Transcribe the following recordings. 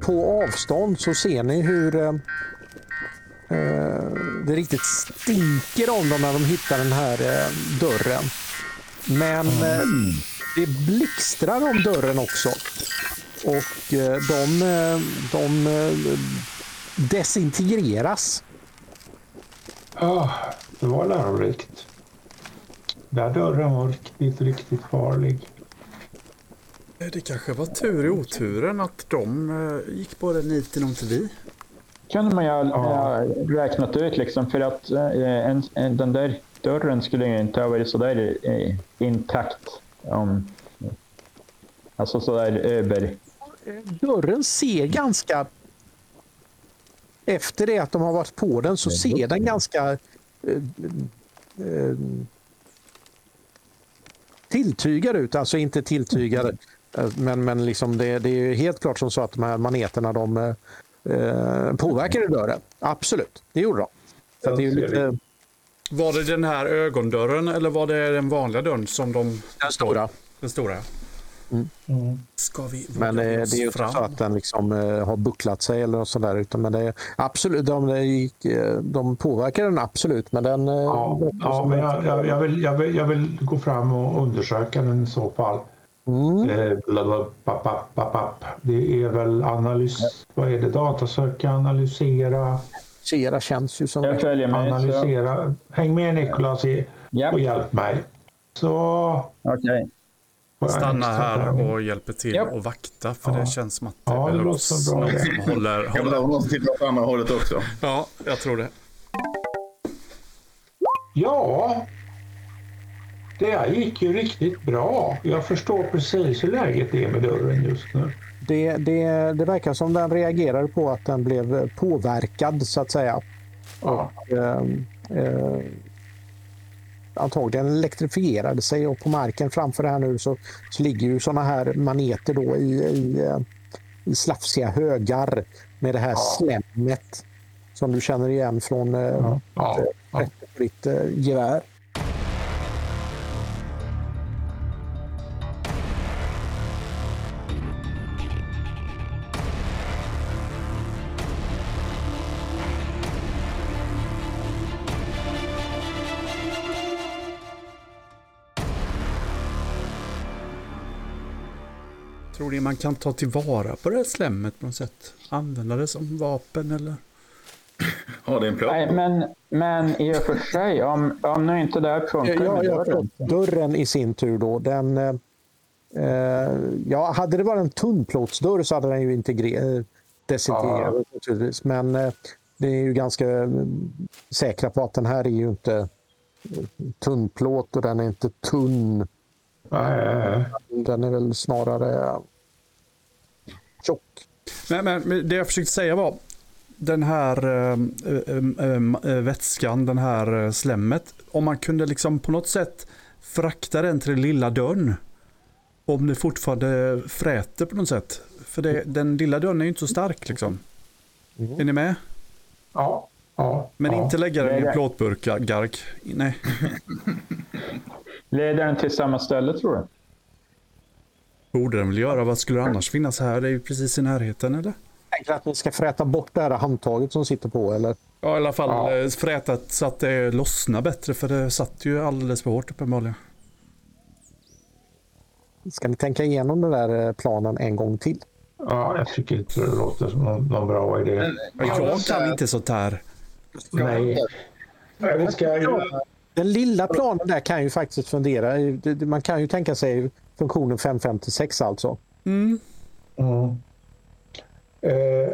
på avstånd så ser ni hur eh, eh, det riktigt stinker om dem när de hittar den här eh, dörren. Men eh, det blixtrar om dörren också. Och eh, de, de desintegreras. Ja, det var lärorikt. Den dörren var riktigt, riktigt farlig. Det kanske var tur i oturen att de eh, gick på den niten och inte vi. kunde man ju ha räknat ut liksom för att eh, en, en, den där dörren skulle ju inte ha varit sådär eh, intakt. om alltså sådär över. Dörren ser ganska... Efter det att de har varit på den så ser den ganska... Eh, eh, tilltygad ut, alltså inte tilltygad. Eh, Men, men liksom det, det är ju helt klart som så att de här maneterna de eh, påverkade dörren. Absolut, det gjorde de. Så det är lite Var det den här ögondörren eller var det den vanliga dörren som de... den stora. Den stora? ja. Mm. Ska vi Men eh, det är ju inte så att den liksom, eh, har bucklat sig eller något sånt där. Utan men det är, absolut, de, gick, eh, de påverkar den absolut. Men den... eh, Ja, ja men jag, jag, jag, vill, jag, vill, jag vill gå fram och undersöka den i så fall. Mm. Eh. Det är väl analys... Vad är det? Datasöka, analysera, Sera känns ju som... Jag följer med. Så, analysera. Häng med Niklas i- ja, och hjälp mig. Så... okej. jag Stanna här och hjälper till Japp. och vakta för Ja. det känns som att det Ja, det behövs låter bra någon som håller, Jag håller. behöver någon som tittar åt andra hållet också. Ja, jag tror det. Ja, det här gick ju riktigt bra. Jag förstår precis hur läget är med dörren just nu. Det, det, det verkar som den reagerade på att den blev påverkad så att säga. Ja, Eh, eh, antagligen elektrifierade sig och på marken framför det här nu så, så ligger ju sådana här maneter då i, i, eh, i slafsiga högar med det här slemmet som du känner igen från eh, ja, ja, ja. på ditt eh, gevär. Tror ni man kan ta tillvara på det här slemmet på något sätt? Använda det som vapen eller? Ja, det är en plåt. Nej, men, men i och för sig, om, om nu inte det här funkar Ja, ja, dörren. dörren i sin tur då, den... eh, Eh, ja, hade det varit en tunnplåtsdörr så hade den ju integrerat, desintegrerat naturligtvis. Men eh, det är ju ganska eh, säkra på att den här är ju inte eh, tunnplåt och den är inte tunn. Nej. Den är väl snarare tjock. Men, men det jag försökte säga var den här eh, eh, vätskan, den här slemmet. Om man kunde liksom på något sätt frakta den till den lilla dörren. Om det fortfarande fräter på något sätt. För det, den lilla dörren är ju inte så stark liksom. Är ni med? Ja, ja. Men ja. inte lägga den i en Nej. plåtburk, Gark. Nej. Leder den till samma ställe tror du? Borde den väl göra. Vad skulle det annars finnas här? Det är ju precis i närheten eller? Tänker att ni ska fräta bort det här handtaget som sitter på eller? Ja, i alla fall Ja. eh, frätat så att det lossnar bättre. För det satt ju alldeles för hårt uppenbarligen. Ska ni tänka igenom den där eh, planen en gång till? ja, jag tycker inte det låter som någon, någon bra idé. Men, Jag kan inte sånt här. Nej. Den lilla planen där kan ju faktiskt fundera. Man kan ju tänka sig funktionen 556 alltså. Mm. Mm. Eh,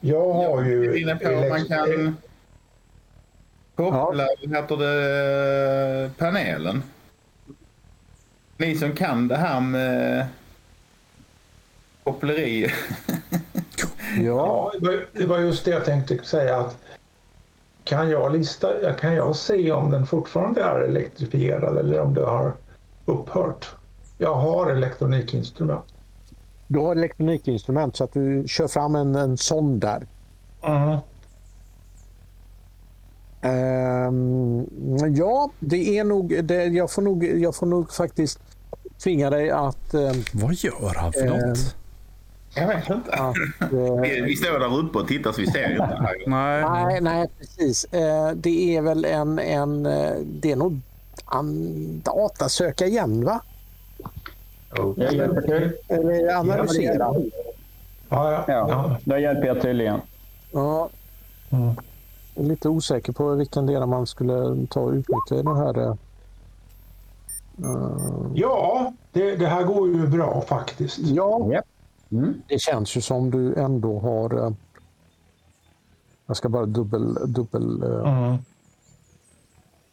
jag har Jag ju... inne på om man kan koppla vad heter det, panelen. Ni som kan det här med koppleri. Ja, Ja, det var- det var just det jag tänkte säga. att kan jag, lista, kan jag se om den fortfarande är elektrifierad eller om det har upphört? Jag har elektronikinstrument. du har elektronikinstrument så att du kör fram en, en sån där. Mm. Ehm, ja, det är nog, det, jag, får nog, jag får nog faktiskt tvinga dig att... ehm, Vad gör han för något? Jag vet inte. att... Eh, Vi, vi står där uppe och tittar så vi ser inte. Här. Nej. nej, nej, precis. Eh, det är väl en... en eh, det är nog en datasöka igen, va? Jag hjälper till. Eller analysera. Ja, ja. Ja, ja. då hjälper jag till igen. Ja. Mm. Jag är lite osäker på vilken del man skulle ta och utnyttja i den här... eh, ja det, det här går ju bra faktiskt. ja, Japp. Mm. det känns ju som du ändå har... eh, Jag ska bara dubbel... dubbel eh, Mm.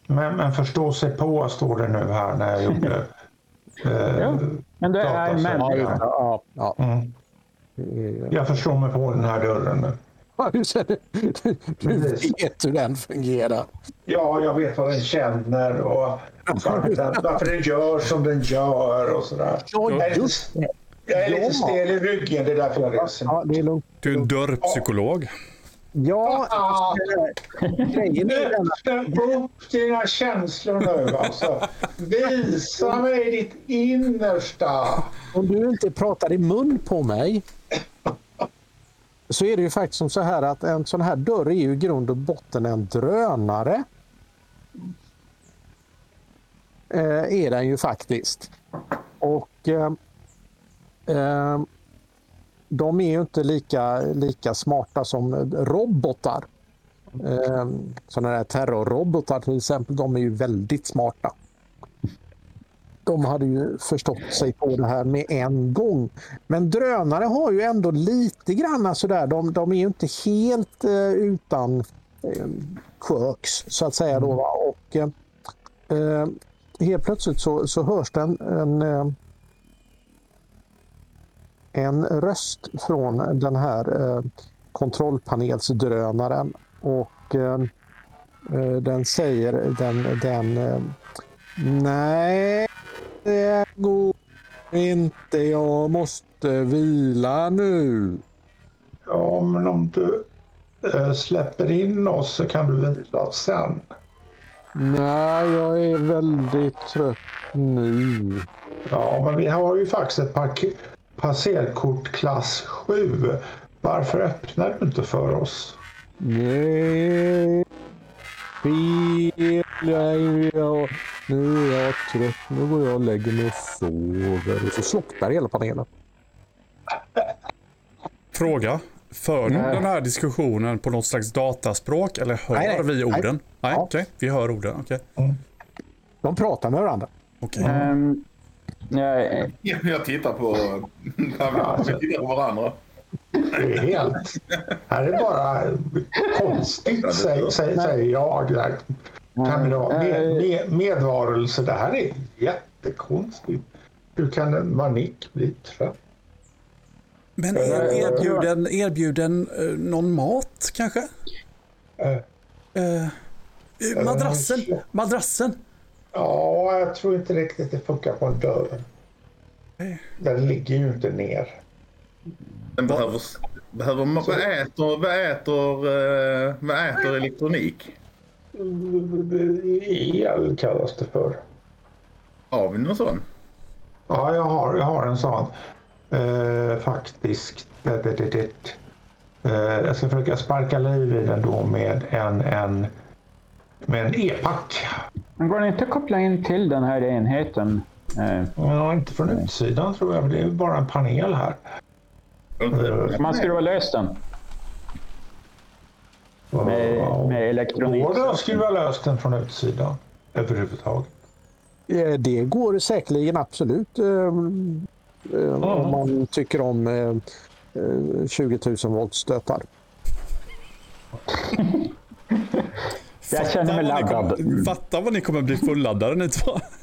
Men, men förstå sig på står det nu här när jag gjorde... Eh, Ja. Men det är människa. ja, ja, mm. det Jag förstår mig på den här dörren nu. Du, vet hur den fungerar. Ja, jag vet vad den känner och varför den, varför den gör som den gör och sådär. Ja, Jag är just lite, jag är lite stel i ryggen, det är därför jag reser. Ja, det är lugnt. Du är en dörrpsykolog. Ja, Ah. grejen är den upp dina känslor nu alltså. Visa mig ditt innersta. om du inte pratar i mun på mig så är det ju faktiskt som så här att en sån här dörr är ju i grund och botten en drönare. Eh, är den ju faktiskt. Och eh, eh, de är ju inte lika, lika smarta som robotar. Eh, sådana där terrorrobotar till exempel, de är ju väldigt smarta. De hade ju förstått sig på det här med en gång. Men drönare har ju ändå lite grann alltså sådär, de, de är ju inte helt eh, utan eh, quirks så att säga. Då, va? Och, eh, eh, helt plötsligt så, så hörs det en, en, eh, en röst från den här eh, kontrollpanelsdrönaren. Och eh, eh, den säger den, den eh, Nej, det går inte. Jag måste vila nu. Ja, men om du eh, släpper in oss så kan du vila sen. Nej, jag är väldigt trött nu. Ja, men vi har ju faktiskt ett park- passerkort klass 7. Varför öppnar du inte för oss? Nej, fel. Jag, nu är jag trött. Nu går jag och lägger mig och sover. Och så slocknar hela panelen. Fråga. För du den här diskussionen på något slags dataspråk eller hör Nej, nej. vi Nej. orden? Nej, Ja. okej. Vi hör orden. Okej. De pratar med varandra. Okej. Ehm, ja, Jag, jag tittar på, vi tittar på varandra. Det är helt... här är bara konstigt, säger, säger, jag. Där. Kan det vara med, med, medvarelse? Det här är jättekonstigt. Hur kan en manik bli trött? Men er, erbjuden, erbjuden eh, någon mat kanske? Eh, Eh, eh, madrassen. Madrassen. Ja, jag tror inte riktigt det funkar på en dörr. Nej. Den ligger ju inte ner. Den behöver, behöver, vad äter, vad äter, eh, vad äter elektronik? El kallas det för. Har vi någon sån? Ja, jag har, jag har en sån. Eh, faktiskt. Det, det, det, det. Eh, jag ska försöka sparka liv i den då med en, en, med en e-pack. Men går det inte att koppla in till den här enheten? Eh, Ja, inte från utsidan tror jag. Det är bara en panel här. man skruvar lös den med, med elektronik. Går det att skruva lös den från utsidan överhuvudtaget? Eh, Det går säkerligen absolut. eh, eh, Om man tycker om eh, eh, 20 000 volt stötar. Jag känner mig Fatta vad ni laddad. kommer- Fatta vad ni kommer bli fulladdade ni två.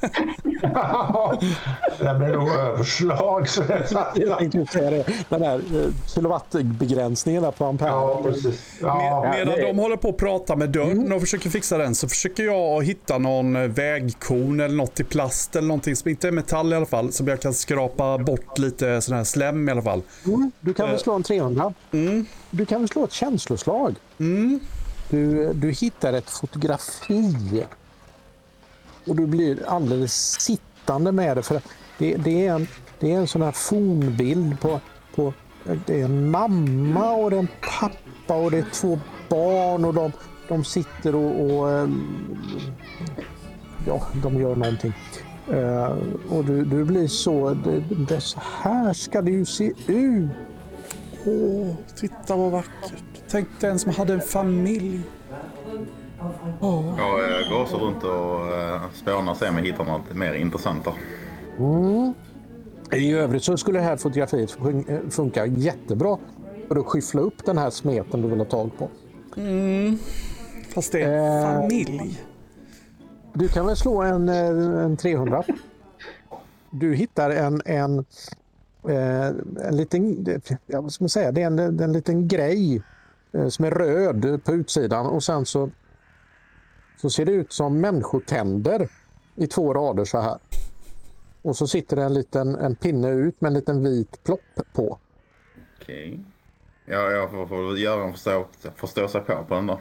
det blir nog överslag. Så det Jag tänkte ju säga det. Den där eh, kilowattbegränsningen där på ampere. ja, precis. Ja, Med, medan det- de håller på att prata med dörren och försöker fixa den så försöker jag hitta någon eh, vägkon eller något i plast eller någonting som inte är metall i alla fall. Som jag kan skrapa bort lite sån här slem i alla fall. Mm, du kan väl slå en 300? Du kan väl slå ett känsloslag? Du, du hittar ett fotografi. Och du blir alldeles sittande med det. För det, det, är, en, det är en sån här fornbild på, på det är en mamma och det är en pappa och det är två barn och de, de sitter och, och ehm, ja, de gör någonting. Uh, och du, du blir så, det, det, så här ska det ju se ut. Åh, titta vad vackert. Tänk den som hade en familj. Åh, Jag eh, går också runt och eh, spånar och ser om jag hittar något mer intressant. Då. I övrigt så skulle det här fotografiet eh, funka jättebra för att skyffla upp den här smeten du vill ha tag på. fast det är en Eh. familj. Du kan väl slå en, eh, en 300. Du hittar en, en, en liten, ja, ska man säga, det är en, en liten grej eh, som är röd på utsidan och sen så, så ser det ut som människotänder i två rader så här. Och så sitter det en liten en pinne ut med en liten vit plopp på. Okej. Ja, jag får, får göra en förstå, förstå sig på på den då.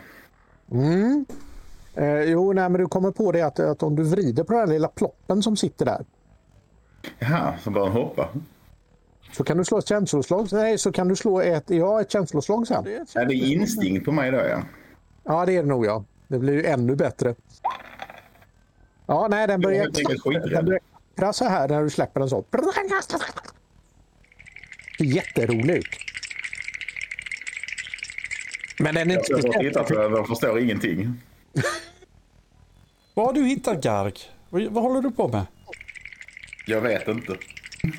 Mm. Eh, jo, nej, men du kommer på det att, att om du vrider på den lilla ploppen som sitter där Jaha, så börjar den hoppa. Så kan du slå ett känsloslag. Nej, så kan du slå ett, ja, ett känsloslag sen. Det är instinkt på mig då ja. Ja, det är det nog ja. Det blir ju ännu bättre. Ja, nej, den börjar, Jag den börjar så här när du släpper den så. Jätterolig ut. Men den är inte Jag har speciellt... tittat på den och förstår ingenting. Vad har du hittat Garg? Vad, vad håller du på med? Jag vet inte.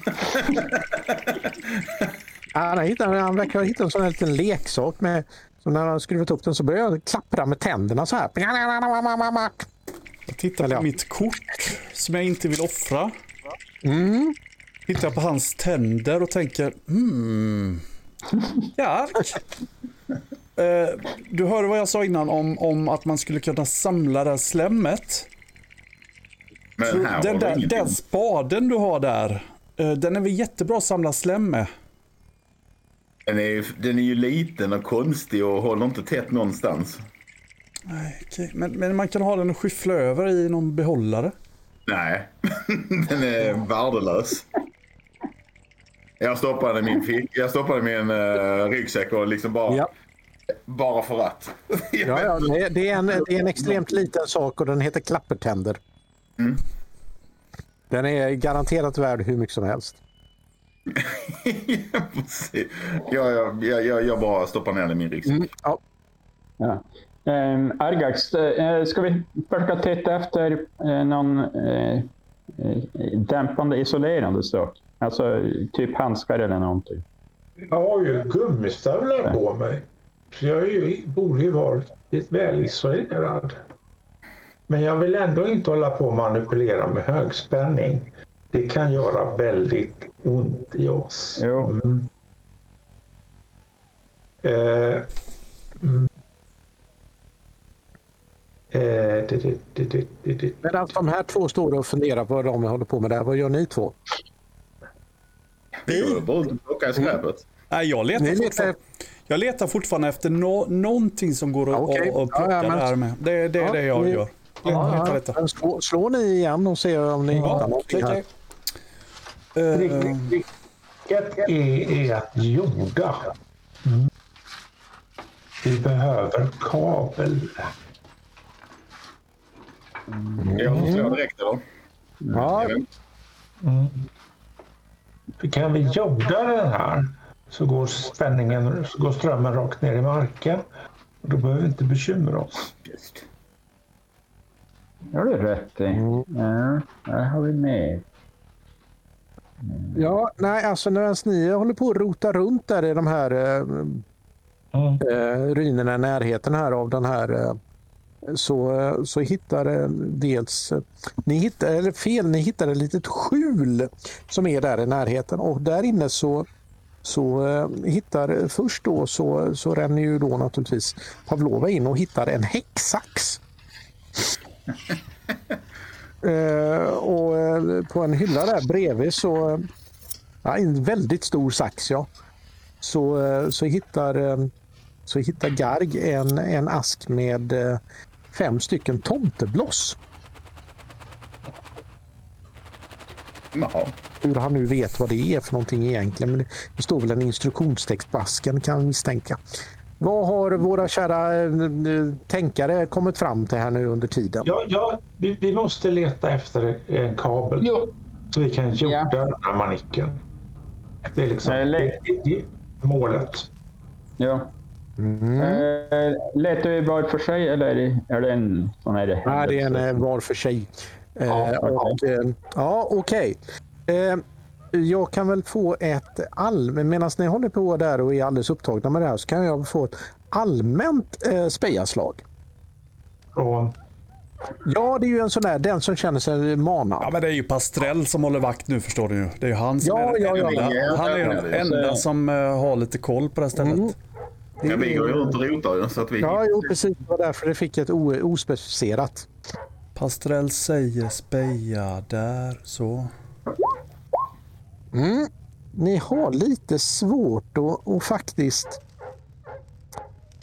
Han, hittat, han verkar ha hittat en sån här liten leksak med så när han skruvat upp den så börjar han klappra med tänderna så här. Jag tittar på ja. mitt kort som jag inte vill offra. Mm. Tittar på hans tänder och tänker hmm. Garg. Eh, du hörde vad jag sa innan om, om att man skulle kunna samla det här slemmet. Men här Den, där, den spaden du har där, den är väl jättebra att samla slem med. Den är, ju, den är ju liten och konstig och håller inte tätt någonstans. Nej, okej. men, men man kan ha den och skyffla över i någon behållare. Nej, den är värdelös. Jag stoppade i min fick, jag stoppade i min uh, ryggsäck och liksom bara, Ja. bara för att. Ja, ja, det, är- en, det är en extremt liten sak och den heter klappertänder. Den är garanterat värd hur mycket som helst. Jag, jag, jag, jag, bara stoppar ner den i min ryggsäck. Mm, ja. Ja. Um, Argax, eh, ska vi försöka titta efter eh, någon eh, dämpande isolerande sak? Alltså typ handskar eller någonting. Jag har ju gummistövlar på mig. Så jag är ju, borde ju vara lite välisolerad. Men jag vill ändå inte hålla på och manipulera med högspänning. Det kan göra väldigt ont i oss. Jo. Mm. Eh, mm. Eh. Medan de här två står och funderar på vad de håller på med där. Vad gör ni två? Och plockar i skräpet. Nej, jag letar, Ni letar- fortfarande, jag letar fortfarande efter nå någonting som går att Ja, att plocka Ja, ja, men- det här med. Det, det är Ja, det jag ni- gör. Ja, ja. Slå, slår ni igen och ser om ni hittar Ja, någonting här. Vilket är, är att jorda. Mm. Vi behöver kabel. Jag får slå direkt eller? Ja, För kan vi jorda den här så går spänningen, så går strömmen rakt ner i marken. Och då behöver vi inte bekymra oss. Just. Det har du rätt i. Ja, där har vi med. ja, nej, alltså när ni håller på att rota runt där i de här eh, eh, ruinerna i närheten här av den här eh, så, eh, så hittar eh, dels, eh, ni hittar, eller fel, ni hittar ett litet skjul som är där i närheten och där inne så så hittar först då så, så ränner ju då naturligtvis Pavlova in och hittar en häcksax. eh, och eh, på en hylla där bredvid så, ja, en väldigt stor sax ja, så, eh, så hittar eh, så hittar Garg en, en ask med fem stycken tomtebloss. Jaha. Hur han nu vet vad det är för någonting egentligen. Men det står väl en instruktionstext på asken kan jag misstänka. Vad har våra kära eh, eh, tänkare kommit fram till här nu under tiden? Ja, ja, vi, vi måste leta efter en kabel Jo. så vi kan jorda Ja. den här manicken. Det är liksom Eh, det, det, det är målet. Ja. Mm. Eh, letar vi var för sig eller är det en sån här? Nej, det är en var för sig. Eh, Ja, och, eh, ja, okej. Eh, jag kan väl få ett allmänt, medan ni håller på där och är alldeles upptagna med det här så kan jag få ett allmänt eh, spejaslag. Från, Ja, det är ju en sån där, den som känner sig manad. Ja, men det är ju Pastrell som håller vakt nu förstår du ju. Det är ju han som Ja, är ja, den ja. enda. Ja, Han är ja, den ja. enda som eh, har lite koll på det här stället. Mm. Ja, vi går ju runt och rotar ju. Så att vi... Ja, jo, precis. Det var därför det fick ett ospecificerat. Pastrell säger speja där, så. Mm. Ni har lite svårt att, att faktiskt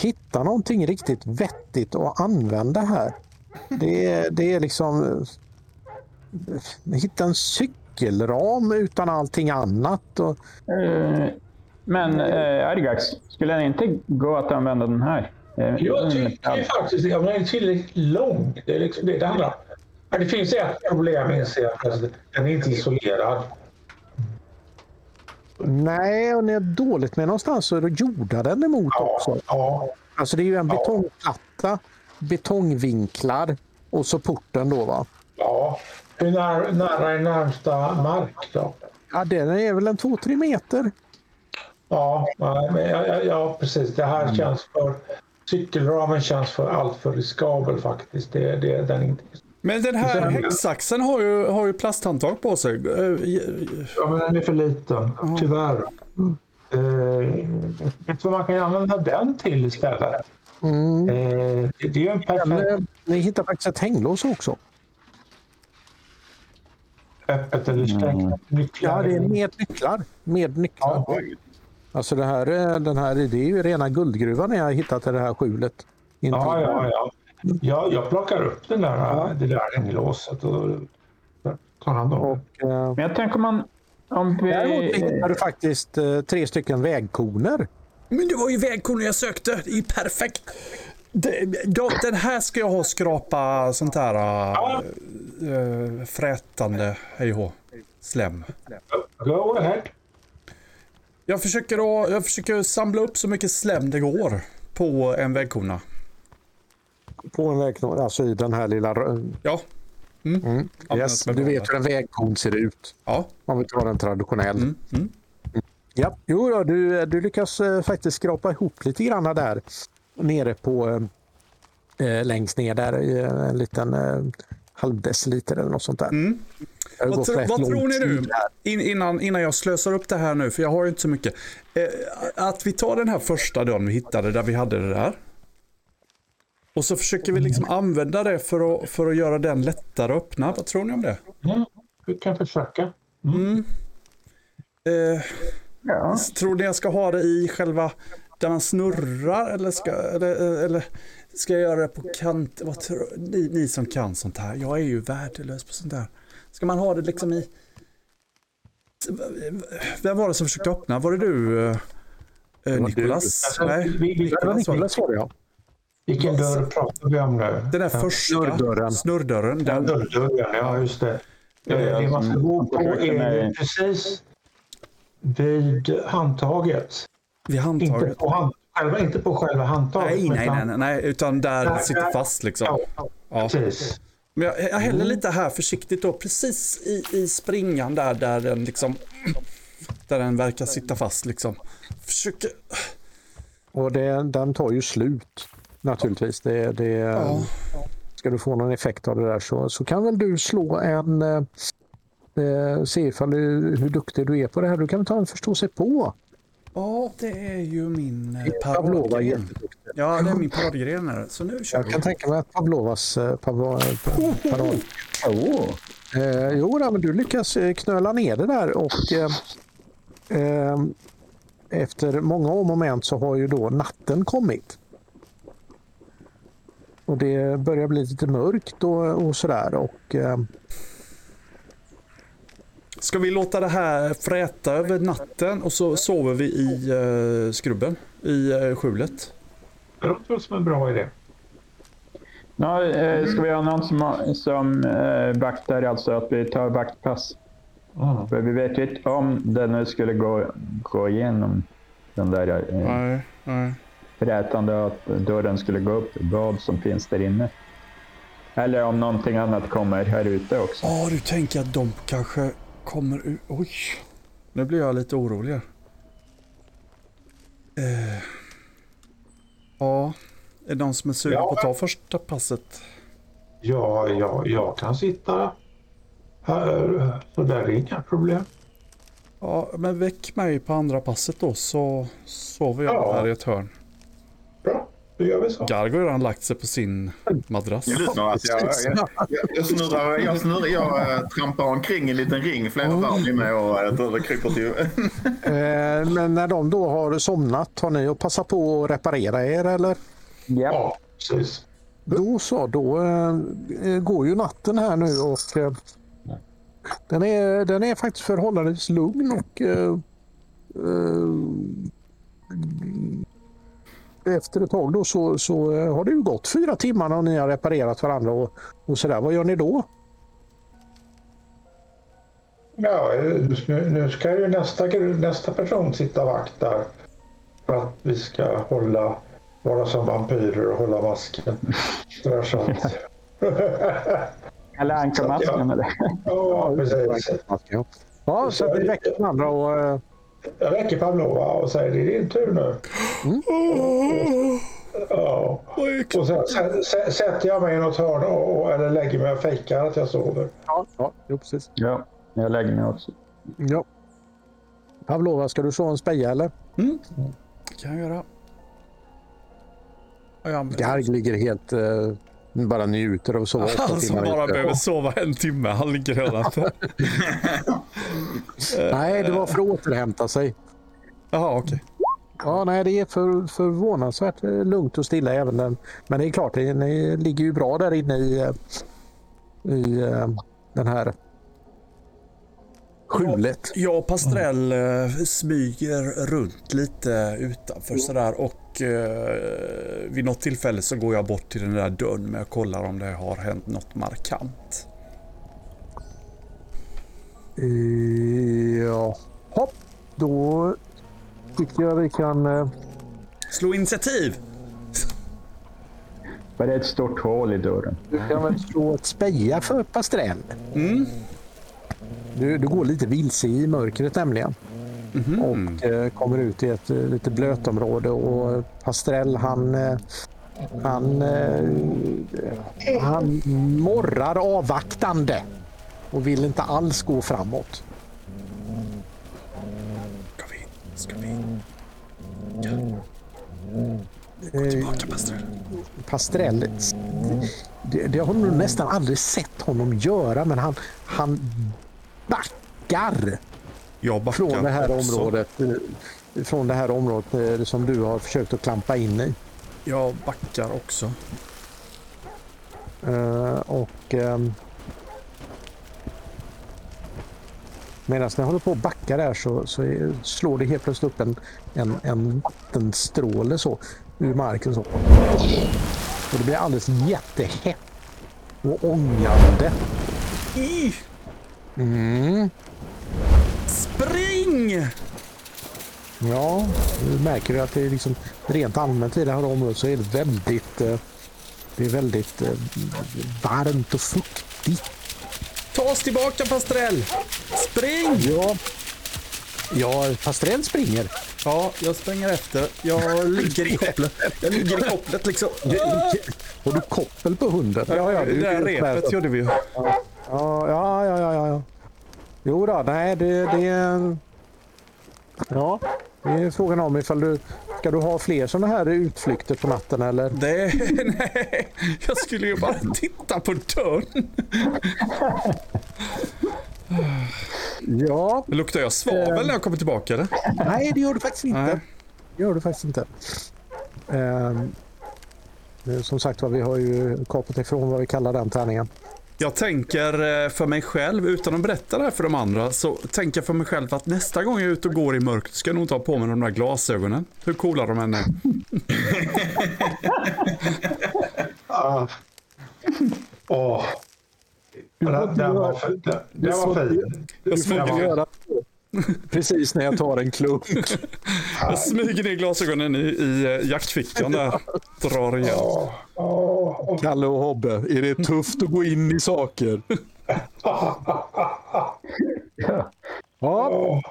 hitta någonting riktigt vettigt att använda här. Det är, det är liksom... Hitta en cykelram utan allting annat. Och, Eh, men eh, Argax, skulle den inte gå att använda den här? Eh, jag tycker faktiskt att den är tillräckligt lång. Det är liksom det det handlar om. Men det finns ett problem inser jag. Alltså, Den är inte isolerad. Nej, och ni är dåligt med någonstans så jordar den emot Ja, också. ja, Alltså det är ju en betongplatta, betongvinklar och så porten då va. ja. Hur när, nära är närmsta mark då? Ja, den är väl en 2-3 meter. Ja, ja, ja, ja, precis. Det här känns för... Cykelramen känns för allt för riskabel faktiskt. Det, det, den är inte... Men den här häcksaxen har ju, har ju plasthandtag på sig. Eh, Ja, men den är för liten, tyvärr. Eh, vet du vad man kan använda den till istället? Mm. Eh, det det är ju en perfekt eh, ni hittar faktiskt ett hänglås också. öppet eller stängt nycklar. Ja, det är med nycklar. Med nycklar. Ja. Alltså det här, är- den här, det är ju rena guldgruvan ni har hittat i det här skjulet. Intill. Ja, ja, ja. Ja. Jag plockar upp den där, det där hänglåset och tar hand om det. Och, eh, Men jag tänker om man... Om vi... däremot hittar du faktiskt eh, tre stycken vägkoner. Men det var ju vägkornen jag sökte. Det är ju perfekt. Det, den här ska jag ha skrapa sånt här äh, frätande hej och hå, slem. Go ahead. Jag försöker, att, jag försöker samla upp så mycket slem det går på en vägkona. På en vägkon, alltså i den här lilla... Ja. Mm. Mm. Yes, men- du vet hur en vägkon ser ut. Ja. Om vi tar en traditionell. Mm. Mm. Ja, jo då, du, du lyckas eh, faktiskt skrapa ihop lite grann där nere på eh, eh, längst ner där i eh, en liten eh, halvdeciliter eller något sånt där. Mm. Vad, tro, vad tror ni nu? In, innan, innan jag slösar upp det här nu, för jag har ju inte så mycket. Eh, att vi tar den här första dörren vi hittade där vi hade det där. Och så försöker vi liksom använda det för att, för att göra den lättare att öppna. Vad tror ni om det? Mm. Vi kan försöka. Mm. Eh, Ja. tror ni jag ska ha det i själva där man snurrar eller ska, eller, eller ska jag göra det på kant? Vad tror, ni, ni som kan sånt här, jag är ju värdelös på sånt här. Ska man ha det liksom i... Vem var det som försökte öppna? Var det du? eh, Nikolas? Nej, Nikolas var det. Nikolas var det ja. Vilken dörr pratar vi om nu? Den där första snurrdörren. snurrdörren. Den, dörrdörren, ja just det. Ja, Eh, Det man ska mm, gå på är precis vid handtaget. vid Inte handtaget. på, hand, själva, inte på själva handtaget. Nej, nej, utan- nej, nej, nej, utan där det sitter fast liksom. Ja, Ja. precis. Men jag, jag Mm. häller lite här försiktigt då, precis i, i springan där, där den liksom, där den verkar sitta fast liksom. Försöker, Och det, den tar ju slut naturligtvis. Det, det, ja. Ska du få någon effekt av det där så, så kan väl du slå en... Eh, eh, se ifall du, hur duktig du är på det här. Du kan väl ta en förstå sig på. ja, det är ju min eh, paradgren. Ja, det är min paradgren här. Så nu kör Jag vi. kan tänka mig att Pavlovas eh, Pavlo, eh, parad. Oh. Eh, jo, men du lyckas knöla ner det där och eh, eh, efter många om och men så har ju då natten kommit. Och det börjar bli lite mörkt och, och sådär. Och, eh, Ska vi låta det här fräta över natten och så sover vi i uh, skrubben? I uh, skjulet? Det låter som en bra idé. Ja, eh, ska vi ha någon som, som eh, vaktar, alltså att vi tar vaktpass? Mm. För vi vet ju inte om det nu skulle gå, gå igenom den där eh, Nej, nej. Frätande att dörren skulle gå upp, vad som finns där inne. Eller om någonting annat kommer här ute också. Ja, du tänker att de kanske kommer ut. Oj, nu blir jag lite orolig. Eh. Ja, är det någon som är sugen Ja. på att ta första passet? Ja, ja, jag kan sitta här. Så där är inga problem. Ja, men väck mig på andra passet då så sover jag Ja. här i ett hörn. Bra, då gör vi så. Gargo har redan lagt sig på sin madrass. Jag lyssnar att jag, jag, jag, jag snurrar, jag, snurrar, jag eh, trampar omkring i en liten ring flera varv innan jag eh, det kryper till. Eh, men när de då har somnat, har ni att passa på att reparera er eller? Ja. Ja, precis. Då så, då eh, går ju natten här nu och eh, den, är, den är faktiskt förhållandevis lugn och eh, eh, efter ett tag då så, så eh, har det ju gått fyra timmar och ni har reparerat varandra och, och sådär. Vad gör ni då? Ja, nu, nu ska ju nästa, nästa person sitta vakt där. För att vi ska hålla, vara som vampyrer och hålla masken. Där så att, Eller ankarmasken. eller? ja, precis. Ja, så att ni väcker varandra och eh, Jag väcker Pavlova och säger det är din tur nu. Ja. Och sen, sen, sen sätter jag mig i något hörn och, och, eller lägger mig och fejkar att jag sover. ja, ja, jo, precis. Ja, jag lägger mig också. Ja. Pavlova, ska du slå en speja eller? kan jag göra. Garg ligger helt... Eh, bara njuter av att sova åtta Han som bara behöver sova en timme, han ligger redan. Nej, det var för att återhämta sig. Jaha, okej. Ja, nej, det är för, förvånansvärt lugnt och stilla även den. Men det är klart, ni ligger ju bra där inne i, eh, i eh, den här skjulet. Jag och Pastrell eh, smyger runt lite utanför sådär och eh, vid något tillfälle så går jag bort till den där dörren men jag kollar om det har hänt något markant. Eh, Ja, hopp. Då tycker jag vi kan... eh, Slå initiativ! Var det ett stort hål i dörren? Du kan väl slå ett speja för Pastrell. Du, du går lite vilse i mörkret nämligen. Och eh, kommer ut i ett eh, lite blötområde och Pastrell han, eh, han, eh, han morrar avvaktande och vill inte alls gå framåt. Ska vi? Ska vi? Ja, Eh, tillbaka Pastrell. Pastrell, det, det har nog nästan aldrig sett honom göra men han, han backar Jag backar från det här också. området. eh, Från det här området eh, som du har försökt att klampa in i. Jag backar också. Eh, och ehm, Medan ni håller på att backa där så, så är, slår det helt plötsligt upp en, en, en vattenstråle så, ur marken. Så. Och det blir alldeles jättehett och ångande. Mm. Spring! Ja, du märker du att det är liksom rent allmänt i det här området så är det väldigt, eh, det är väldigt eh, varmt och fuktigt. Ta oss tillbaka Pastrell! Spring! Ja, ja Pastrell springer. Ja, jag springer efter. Jag ligger i kopplet. Jag ligger i kopplet liksom. Har du koppel på hunden? Ja, ja, det där repet gjorde vi ju. Ja, ja, ja, ja, ja, ja. Jo då, nej, det, det är... Ja, det är frågan om ifall du... Ska du ha fler sådana här utflykter på natten eller? Det, nej, jag skulle ju bara titta på dörren. Ja, Luktar jag svavel när jag kommer tillbaka eller? nej det gör du faktiskt inte. Nej. Det gör du faktiskt inte. Ehm, eh, som sagt var, vi har ju kapat ifrån vad vi kallar den tärningen. Jag tänker eh, för mig själv, utan att berätta det här för de andra, så tänker jag för mig själv att nästa gång jag är ute och går i mörkret ska jag nog ta på mig de där glasögonen. Hur coola de än är. Ah. Åh. Den, den var, fin. den, den var fin. Jag ner, göra precis när jag tar en klunk. jag smyger ner glasögonen i, i eh, jackfickan där. Drar igen. Kalle och Hobbe, är det tufft att gå in i saker? Ja,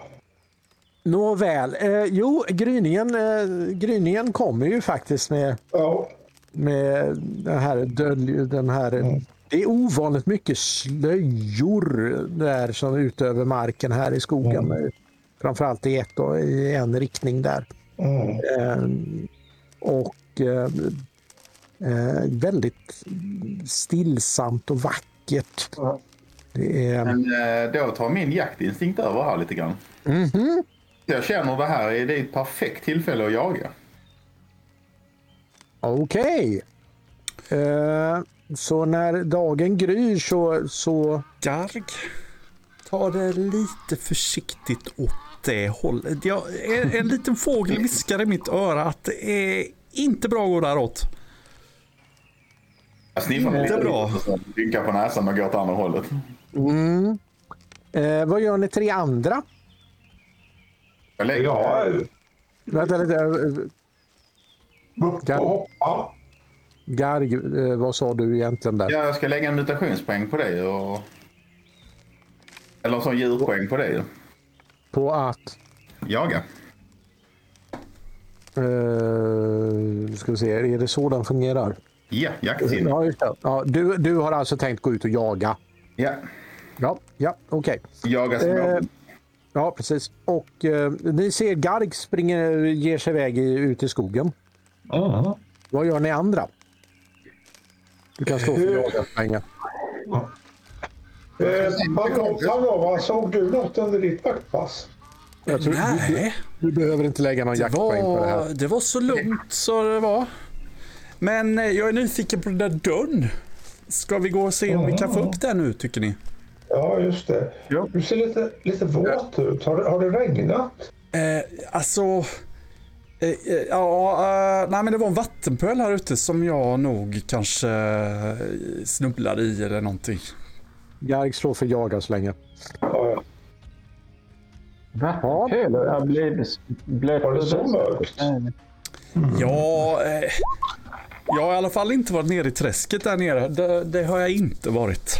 nåväl. Eh, jo, gryningen, eh, gryningen kommer ju faktiskt med, med den här, dölj, den här Det är ovanligt mycket slöjor där som är ute över marken här i skogen. Framförallt i, ett, och- i en riktning där. Mm. Eh, och eh, eh, väldigt stillsamt och vackert. Ja. Det är, Men eh, då tar min jaktinstinkt över här lite grann. Mhm. Jag känner det här är det är ett perfekt tillfälle att jaga. Okej. Eh, så när dagen gryr så, så Garg, ta det lite försiktigt åt det hållet. Jag, en, en liten fågel viskar i mitt öra att det är inte bra att gå däråt. Jag sniffar Inte lite bra. rynkar på näsan och går åt andra hållet. mm. eh, vad gör ni tre andra? Jag lägger, Ja, Vänta lite. upp och hoppa. Garg, eh, vad sa du egentligen där? Ja, jag ska lägga en mutationspoäng på det. Och... Eller en sån djurpoäng på det. På att... Jaga. Eh, ska vi se, är det så den fungerar? Ja, jaktsinne. Ja, just det. Ja, du, du har alltså tänkt gå ut och jaga? Ja, Ja, ja okej. jaga små. Eh, Ja, precis. Och eh, ni ser Garg springer, ger sig iväg i, ut i skogen. Mm. Vad gör ni andra? Du kan stå för jagarpengar. Eh, Pavlov, vad såg du något under ditt vaktpass? Jag tror, du, Nej, du behöver inte lägga någon det jaktpoäng på det här. det var så lugnt så det var. Men eh, jag är nyfiken på den där dörren. Ska vi gå och se om vi kan få upp den nu tycker ni? Ja, just det. Ja. Du ser lite, lite våt ut. Har, det- har det regnat? Eh, alltså... Eh, eh, ja, eh, nej men det var en vattenpöl här ute som jag nog kanske snubblade i eller någonting. Garg slår för jaga så länge. Ja, Vattenpöl? Jag blev blöt. Var det så mörkt? Ja, eh, jag har i alla fall inte varit nere i träsket där nere. Det, det har jag inte varit.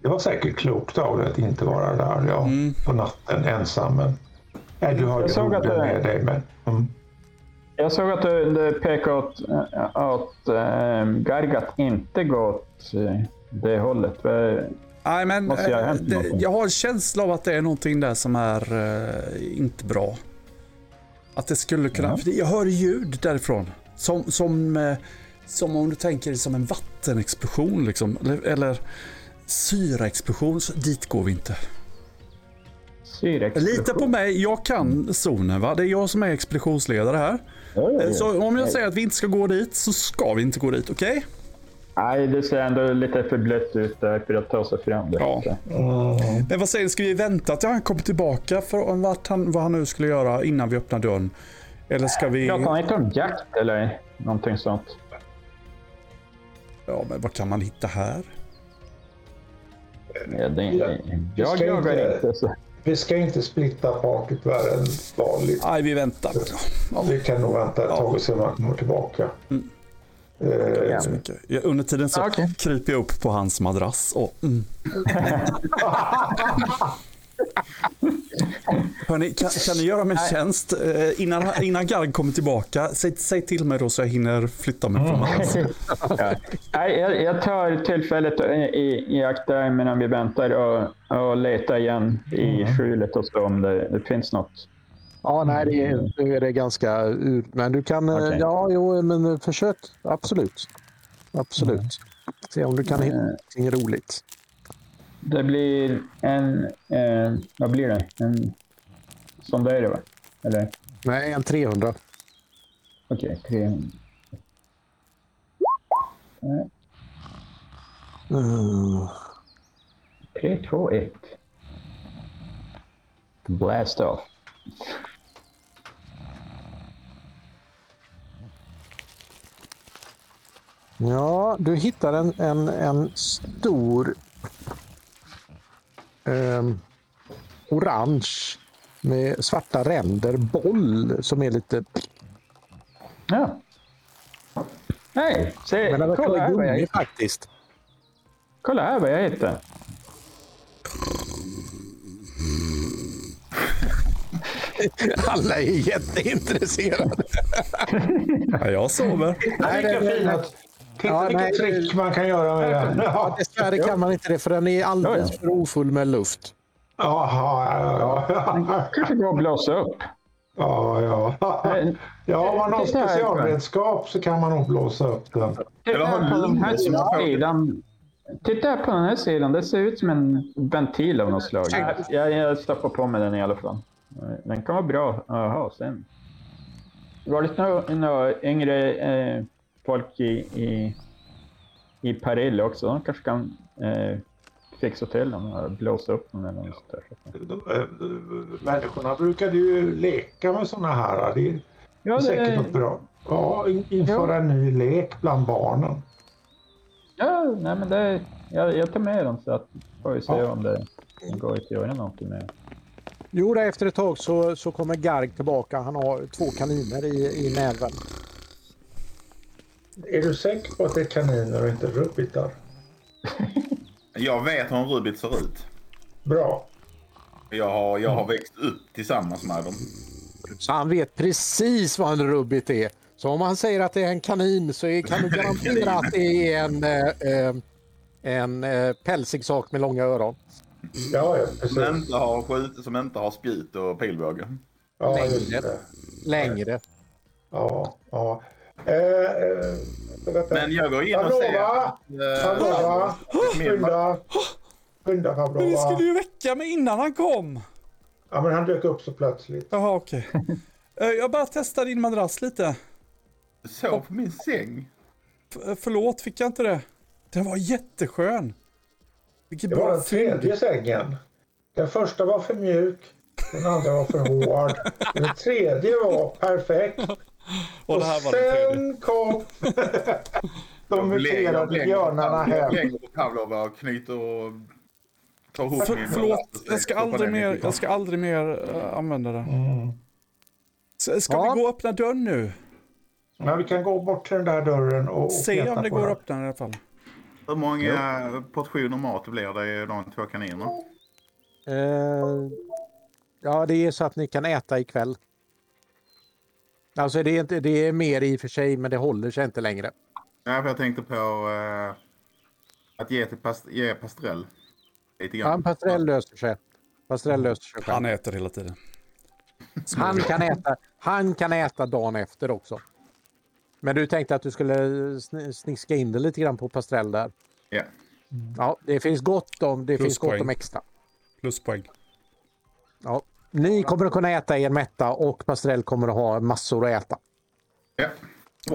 Det var säkert klokt av dig att inte vara där ja, på natten ensam. Men, nej, du har ju Jag såg att hunden det- med dig. Men, mm. Jag såg att du, du pekade åt, äh, åt äh, Gargat inte gå åt äh, det hållet. Nej, men jag eh, det, jag har en känsla av att det är någonting där som är eh, inte bra. Att det skulle kunna... Ja. För jag hör ljud därifrån. Som, som, eh, som om du tänker som en vattenexplosion liksom. Eller, eller syraexplosion. Så dit går vi inte. Lita på mig, jag kan zonen va. Det är jag som är expeditionsledare här. Ja. Så om jag säger att vi inte ska gå dit så ska vi inte gå dit, okej? Nej, det ser ändå lite för blött ut där för att ta sig fram. Ja. Mm. Men vad säger du, ska vi vänta till han kommer tillbaka för vart han, vad han nu skulle göra innan vi öppnar dörren? Eller ska vi... Pratar han inte om jakt eller någonting sånt? Ja, men vad kan man hitta här? Ja, det, Ja, jag jagar inte- inte. Så. Vi ska inte splitta partyt värre än vanligt. Nej, vi väntar. Ja, Vi kan nog vänta ett tag och se om han kommer tillbaka. Eh, inte så mycket. Ja, Under tiden så Okej. kryper jag upp på hans madrass och... Mm. Hörni, kan, kan ni göra mig en tjänst? Eh, innan, innan Garg kommer tillbaka, säg, säg till mig då så jag hinner flytta mig från madrassen. ja. Nej, jag, jag tar tillfället i, i, akt där medan vi väntar och, och letar igen i skjulet och så om det, det finns något. Ja, nej, det är, nu är det ganska... Men du kan... eh, Okej. Ja, jo, men eh, försök. Absolut. Absolut. Se om du kan hitta någonting roligt. Det blir en... Eh, vad blir det? En sondare va? Eller? Nej, en 300. Okej, tre. Nej. Mm. 3, 2, 1. Blast off. Ja, du hittar en, en, en stor ehm, orange med svarta ränder boll som är lite... Ja. Hej, se, Men den kolla, här vad jag, gummi faktiskt. kolla här vad jag hittar. Alla är jätteintresserade. Ja, jag sover. Nej, det- vilka fina... Titta Ja, vilka nej, trick man kan göra med den. Ja, dessvärre kan man inte det för den är alldeles Ja, för ofull med luft. Jaha, ja, ja, Kanske går att blåsa upp. ja. ja. Ja, om man har Titta här, specialredskap så kan man nog blåsa upp den. Titta på den här sidan. Titta här på den här sidan. Det ser ut som en ventil av något slag. Jag, jag stoppar på med den i alla fall. Den kan vara bra att ha sen. Var det några, några yngre eh, folk i, i, i Paril också? De kanske kan eh, fixa till den och blåsa upp den eller något. De, eh, Människorna brukade ju leka med såna här. Det är Ja, säkert det, något bra. Ja, in- införa en ny lek bland barnen. ja nej, men det, jag, jag tar med den så att får vi se Ja. om det går att göra någonting med. Jo, efter ett tag så, så kommer Garg tillbaka. Han har två kaniner i, i näven. Är du säker på att det är kaniner och inte rubbitar? Jag vet hur en rubbit ser ut. Bra. Jag har, jag har växt upp tillsammans med dem. Så han vet precis vad en rubbit är. Så om han säger att det är en kanin så är, kan du garantera att det är en, eh, eh, en eh, pälsig sak med långa öron. Ja, ja Som inte har, skjut, som inte har spjut och pilbåge. Ja, Längre. Längre. Ja, ja. Eh, eh. Men jag går in och ser... Pavlova! eh, Skynda! Skynda Men ni Pavlova! skulle ju väcka mig innan han kom. Ja, men han dök upp så plötsligt. Jaha, okej. Eh, Jag bara testar din madrass lite. Sov på min säng. F- förlåt, fick jag inte det? Den var jätteskön. Vilket Det var den tredje sängen. Den första var för mjuk. Den andra var för hård. Den tredje var perfekt. Och Och det här var den tredje. sen kom de Jag muterade björnarna Jag hem. lägger på Pavlova och knyter och tar ihop För, förlåt, och jag ska aldrig mer, jag ska aldrig mer eh, använda det. Mm. S- Ska Ja. vi gå och öppna dörren nu? Men vi kan gå bort till den där dörren och, och Se om det går att öppna i alla fall. Hur många portioner mat blir det i de två kaninerna? Eh, ja, det är så att ni kan äta ikväll. Alltså det är, inte, det är mer i och för sig, men det håller sig inte längre. Ja, för jag tänkte på eh, att ge, till past ge pastrell. Lite grann. en pastrell löser sig. Pastrell löser sig själv. Han äter hela tiden. Han kan, äta, han kan äta dagen efter också. Men du tänkte att du skulle sn- sniska in det lite grann på pastrell där. Ja. Ja, det finns gott om, det finns gott Pluspoäng. om extra. Pluspoäng. Ja. Ni kommer att kunna äta er mätta och pastrell kommer att ha massor att äta. ja.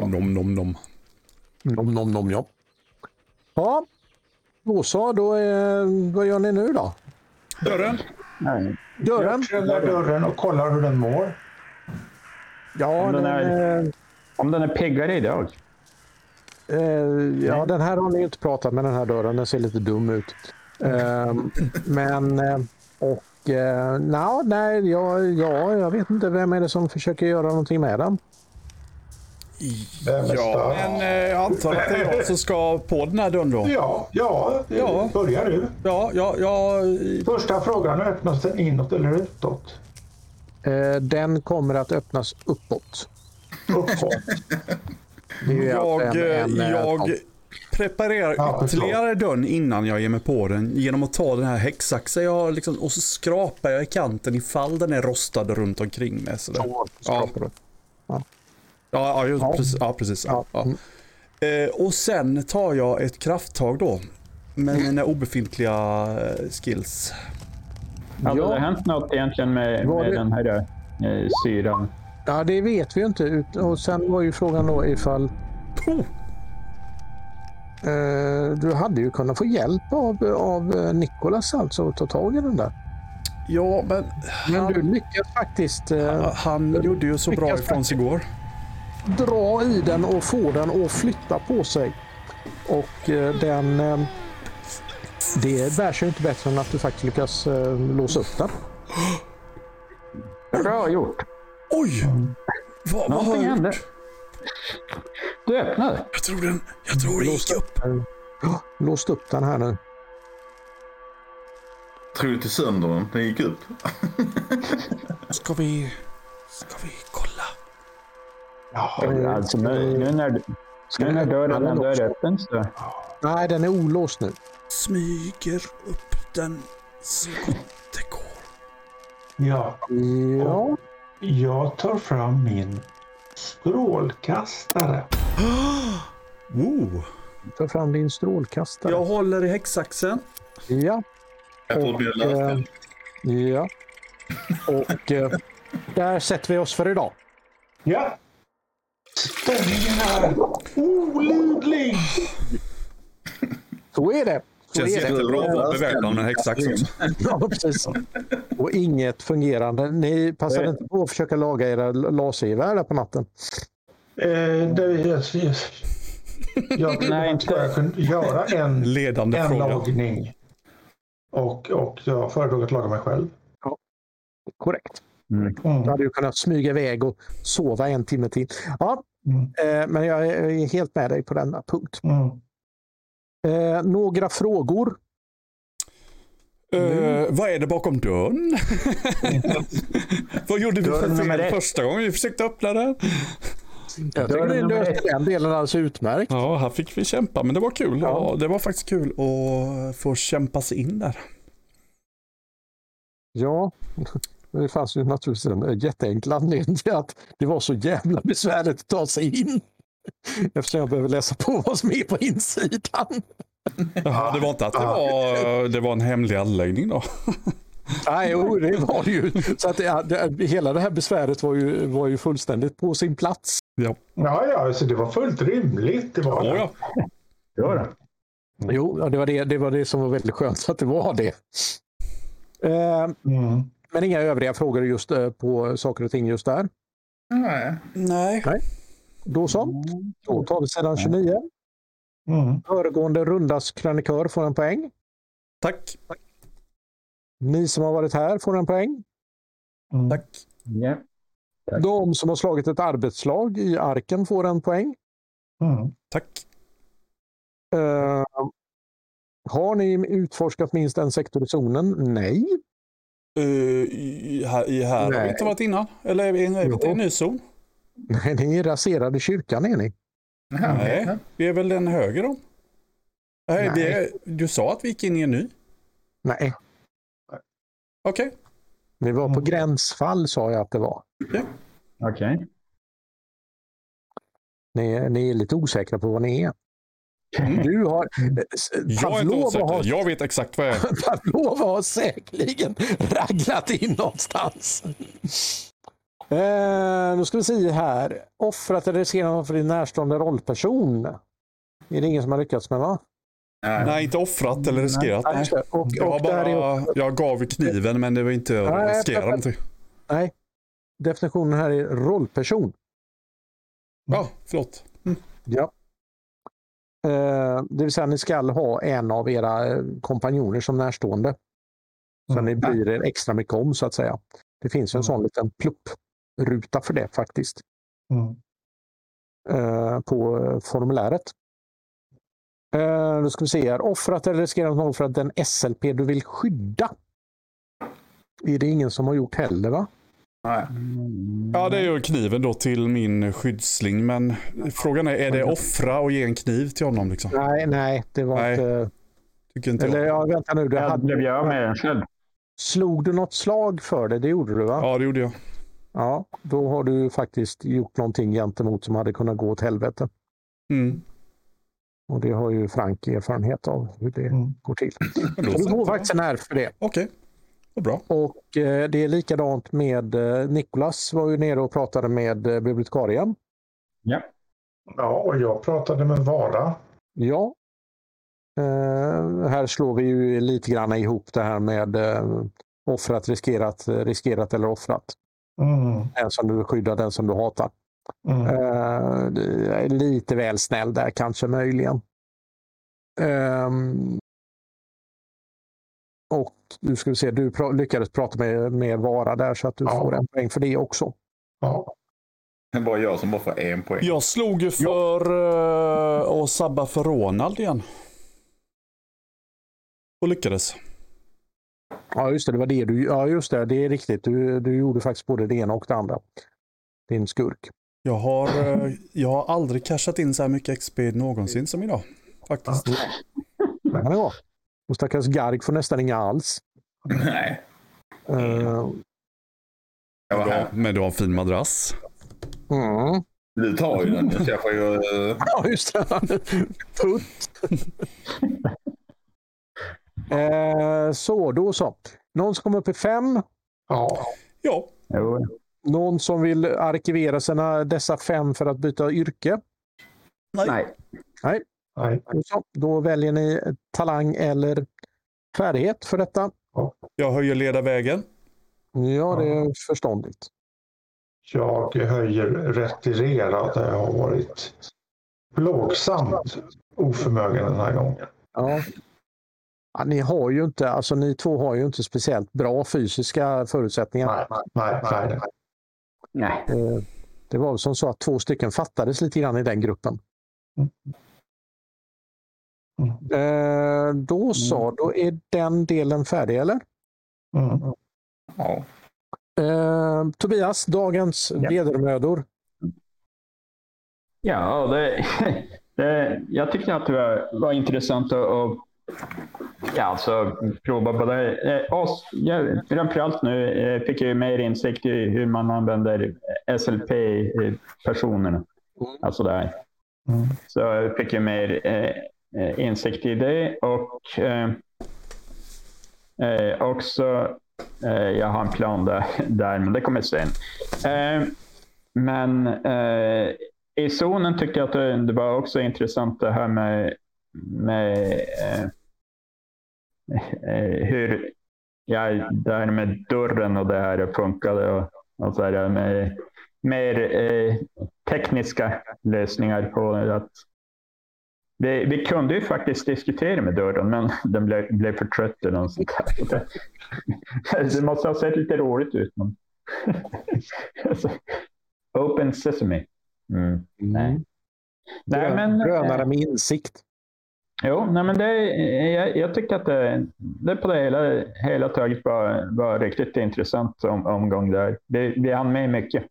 Nom, nom, nom. Nom, nom, nom, ja. Ja, då så. Då, eh, vad gör ni nu då? Dörren. Nej. Dörren? Den där dörren och kollar hur den mår. Ja, Om den den, är- eh, Om den är piggare idag. eh, ja, den här har ni inte pratat med den här dörren. Den ser lite dum ut. Eh, men, eh, och eh, no, nej, ja, ja, jag vet inte vem är det som försöker göra någonting med den. Ja, men eh, jag antar att det är jag som ska på den här dörren då. Ja, ja, Ja. börjar du. Ja, ja, ja. Första frågan, öppnas den inåt eller utåt? Eh, den kommer att öppnas uppåt. Uppåt. Det är ju Jag, en- en, eh, jag ja. Preparerar Ja, ytterligare dörren innan jag ger mig på den genom att ta den här häcksaxen jag har liksom, och så skrapar jag i kanten ifall den är rostad runt omkring mig. Så Ja. Ja, ja, just, Ja. Precis, ja, precis. Ja, Ja. ja. Eh, och sen tar jag ett krafttag då. Med mina obefintliga eh, skills. Hade Ja. det hänt något egentligen med, med det- den här eh, syran? Ja, det vet vi ju inte. Ut- Och sen var ju frågan då ifall... Eh, du hade ju kunnat få hjälp av, av eh, Nikolas alltså att ta tag i den där. Ja, men Men han, du lyckas faktiskt eh, han gjorde ju så bra ifrån sig igår. dra i den och få den att flytta på sig. Och den... Det bär sig inte bättre än att du faktiskt lyckas låsa upp den. Bra gjort. Oj! Vad, vad har jag gjort? Du öppnade. Jag tror den, jag tror det gick upp. Ja, låst upp den här nu. Tror du till sönder den? Den gick upp. Ska vi, ska vi kolla? Jaha, Alltså, nu, nu när, nu när dörren ändå är öppen så... Nej, den är olåst nu. Smyger upp den så gott det går. ja. Ja, Jag tar fram min strålkastare. Wow. ta fram din strålkastare. Jag håller i häcksaxen. Ja, Jag löst det. ja. Och eh, där sätter vi oss för idag. Ja. Spänningen är olidlig. Så är det. Så Känns är det. jättebra att vara beväpnad med häcksax också. Ja, precis. Och inget fungerande. Ni passade inte på att försöka laga era lasergevär på natten? Eh, det, jag, jag, jag Nej, inte jag kunde göra en, Ledande en fråga. lagning. Och, och jag föredrog att laga mig själv. Korrekt. Mm. Du Mm. hade ju kunnat smyga iväg och sova en timme till. Ja, Mm. eh, men jag är helt med dig på denna punkt. Mm. Eh, några frågor? Eh, vad är det bakom dörren? vad gjorde vi för fel första gången vi försökte öppna den? Jag tycker nummer löste den delen alldeles utmärkt. Ja, här fick vi kämpa, men det var kul. Ja. Det var faktiskt kul att få kämpa sig in där. Ja, det fanns ju naturligtvis en jätteenkel anledning till att det var så jävla besvärligt att ta sig in. Eftersom jag behöver läsa på vad som är på insidan. Jaha, det var inte att det var, det var en hemlig anläggning då? Nej, jo, det var det ju. Så att det, det, hela det här besväret var ju, var ju fullständigt på sin plats. Ja. Ja, ja, alltså det var fullt rimligt. Det var Ja, det. ja. Jo då. Jo, det var det, det var det som var väldigt skönt så att det var det. Eh, Mm. men inga övriga frågor just eh, på saker och ting just där. Nej. Nej. Då så. Då tar vi sidan 29. Mm. Föregående rundas krönikör får en poäng. Tack. Ni som har varit här får en poäng. Mm. Tack. Ja. Tack. De som har slagit ett arbetslag i arken får en poäng. Mm. Tack. Eh, har ni utforskat minst en sektor i zonen? Nej. Uh, i, här, i här har vi Nej. inte varit innan. Eller är vi är i en ny zon? Nej, ni raserade kyrkan är ni. Nej, vi är väl den höger då? Nej, vi Nej. är, du sa att vi gick in i en ny. Nej, Okej. ni var på Mm. gränsfall sa jag att det var. Okej. Ni, ni är lite osäkra på vad ni är. Mm. Du har... Jag är inte har. Jag vet exakt vad jag är. Pavlov har säkerligen raglat in någonstans. Eh, då ska vi se här. Offrat eller riskerar någon för din närstående rollperson? Är det ingen som har lyckats med va? Nej. Nej, inte offrat eller riskerat. Nej, Nej. Och, Jag, och är bara, jag gav kniven men det var inte att riskera någonting. Nej. Definitionen här är rollperson. Ja, förlåt. Ja. Eh, det vill säga ni ska ha en av era eh, kompanjoner som närstående. Så Mm. ni bryr er extra mycket om så att säga. Det finns en Mm. sån liten pluppruta för det faktiskt. Mm. eh, på formuläret. Eh, då ska vi se här. Offrat eller för att den SLP du vill skydda. Är det ingen som har gjort heller va? Nej. Ja, det är ju kniven då till min skyddsling. Men frågan är, är det offra och ge en kniv till honom? Liksom? Nej, nej, det var Nej, inte... Tycker inte Eller jag. ja, vänta nu. Du Jag blev hade, jag med själv. slog du något slag för det? Det gjorde du va? Ja, det gjorde jag. Ja, då har du faktiskt gjort någonting gentemot som hade kunnat gå åt helvete. Mm. Och det har ju Frank erfarenhet av hur det Mm. går till. Så du så. får faktiskt en R för det. Okej, vad bra. Och eh, det är likadant med eh, Nikolas var ju nere och pratade med eh, bibliotekarien. Ja, och jag pratade med Vara. Ja, Eh, här slår vi ju lite grann ihop det här med eh, offrat, riskerat, riskerat eller offrat. Mm. Den som du skyddar, den som du hatar. Mm. Eh, det är lite väl snäll där kanske möjligen. Ehm, och du ska vi se, du pra lyckades prata med, med Vara där så att du Ja. får en poäng för det också. Ja. Det bara jag som bara får en poäng. Jag slog ju för uh, att sabba för Ronald igen. Och lyckades. Ja, just det, det var det du, ja just det, det är riktigt. Du, du gjorde faktiskt både det ena och det andra. Din skurk. Jag har, eh, jag har aldrig cashat in så här mycket XP någonsin som idag. Faktiskt. Det kan det vara. Och stackars Garg får nästan inga alls. Nej. Jag var Ja, här. men du har en fin madrass. mm. Du tar ju den. Så jag får ju... eh, Ja, just det. Putt. eh, så, då så. Någon som kommer upp i fem. Ja. Ja, Jo. Någon som vill arkivera sina, dessa fem för att byta yrke. Nej. Nej, Nej. då så. Då väljer ni talang eller färdighet för detta. jag höjer ledarvägen. Ja, det är förståndigt. Jag höjer retirera där jag har varit plågsamt oförmögen den här gången. Ja. Ja, ni har ju inte, alltså ni två har ju inte speciellt bra fysiska förutsättningar. Nej, nej, nej. nej. Nej. Eh, Det var väl som så att två stycken fattades lite grann i den gruppen. Mm. Eh, Då så, då är den delen färdig eller? Mm. Ja. Eh, Tobias, dagens Ja. vedermödor. Ja, det, det, jag tyckte att det var, var intressant att, att ja, alltså, prova både eh, oss. Jag, framförallt nu eh, fick jag ju mer insikt i hur man använder SLP-personerna. Alltså där. Mm. Så jag fick ju mer eh, eh, insikt i det och eh, eh, också eh, jag har en plan där, där men det kommer sen. Eh, men eh, i zonen tyckte jag att det, det var också intressant det här med, med eh, eh, hur ja, det här med dörren och det här funkade och, och så här med mer eh, tekniska lösningar på att vi, vi kunde ju faktiskt diskutera med dörren, men den blev, blev för trött eller något sånt. Det måste ha sett lite roligt ut. Men... Alltså, Open Sesame. Mm. Nej. Nej, men, Grönare med insikt. Jo, nej, men det, jag, jag tycker att det, det på det hela, hela taget var, var riktigt intressant om, omgång där. Vi, vi hann med mycket.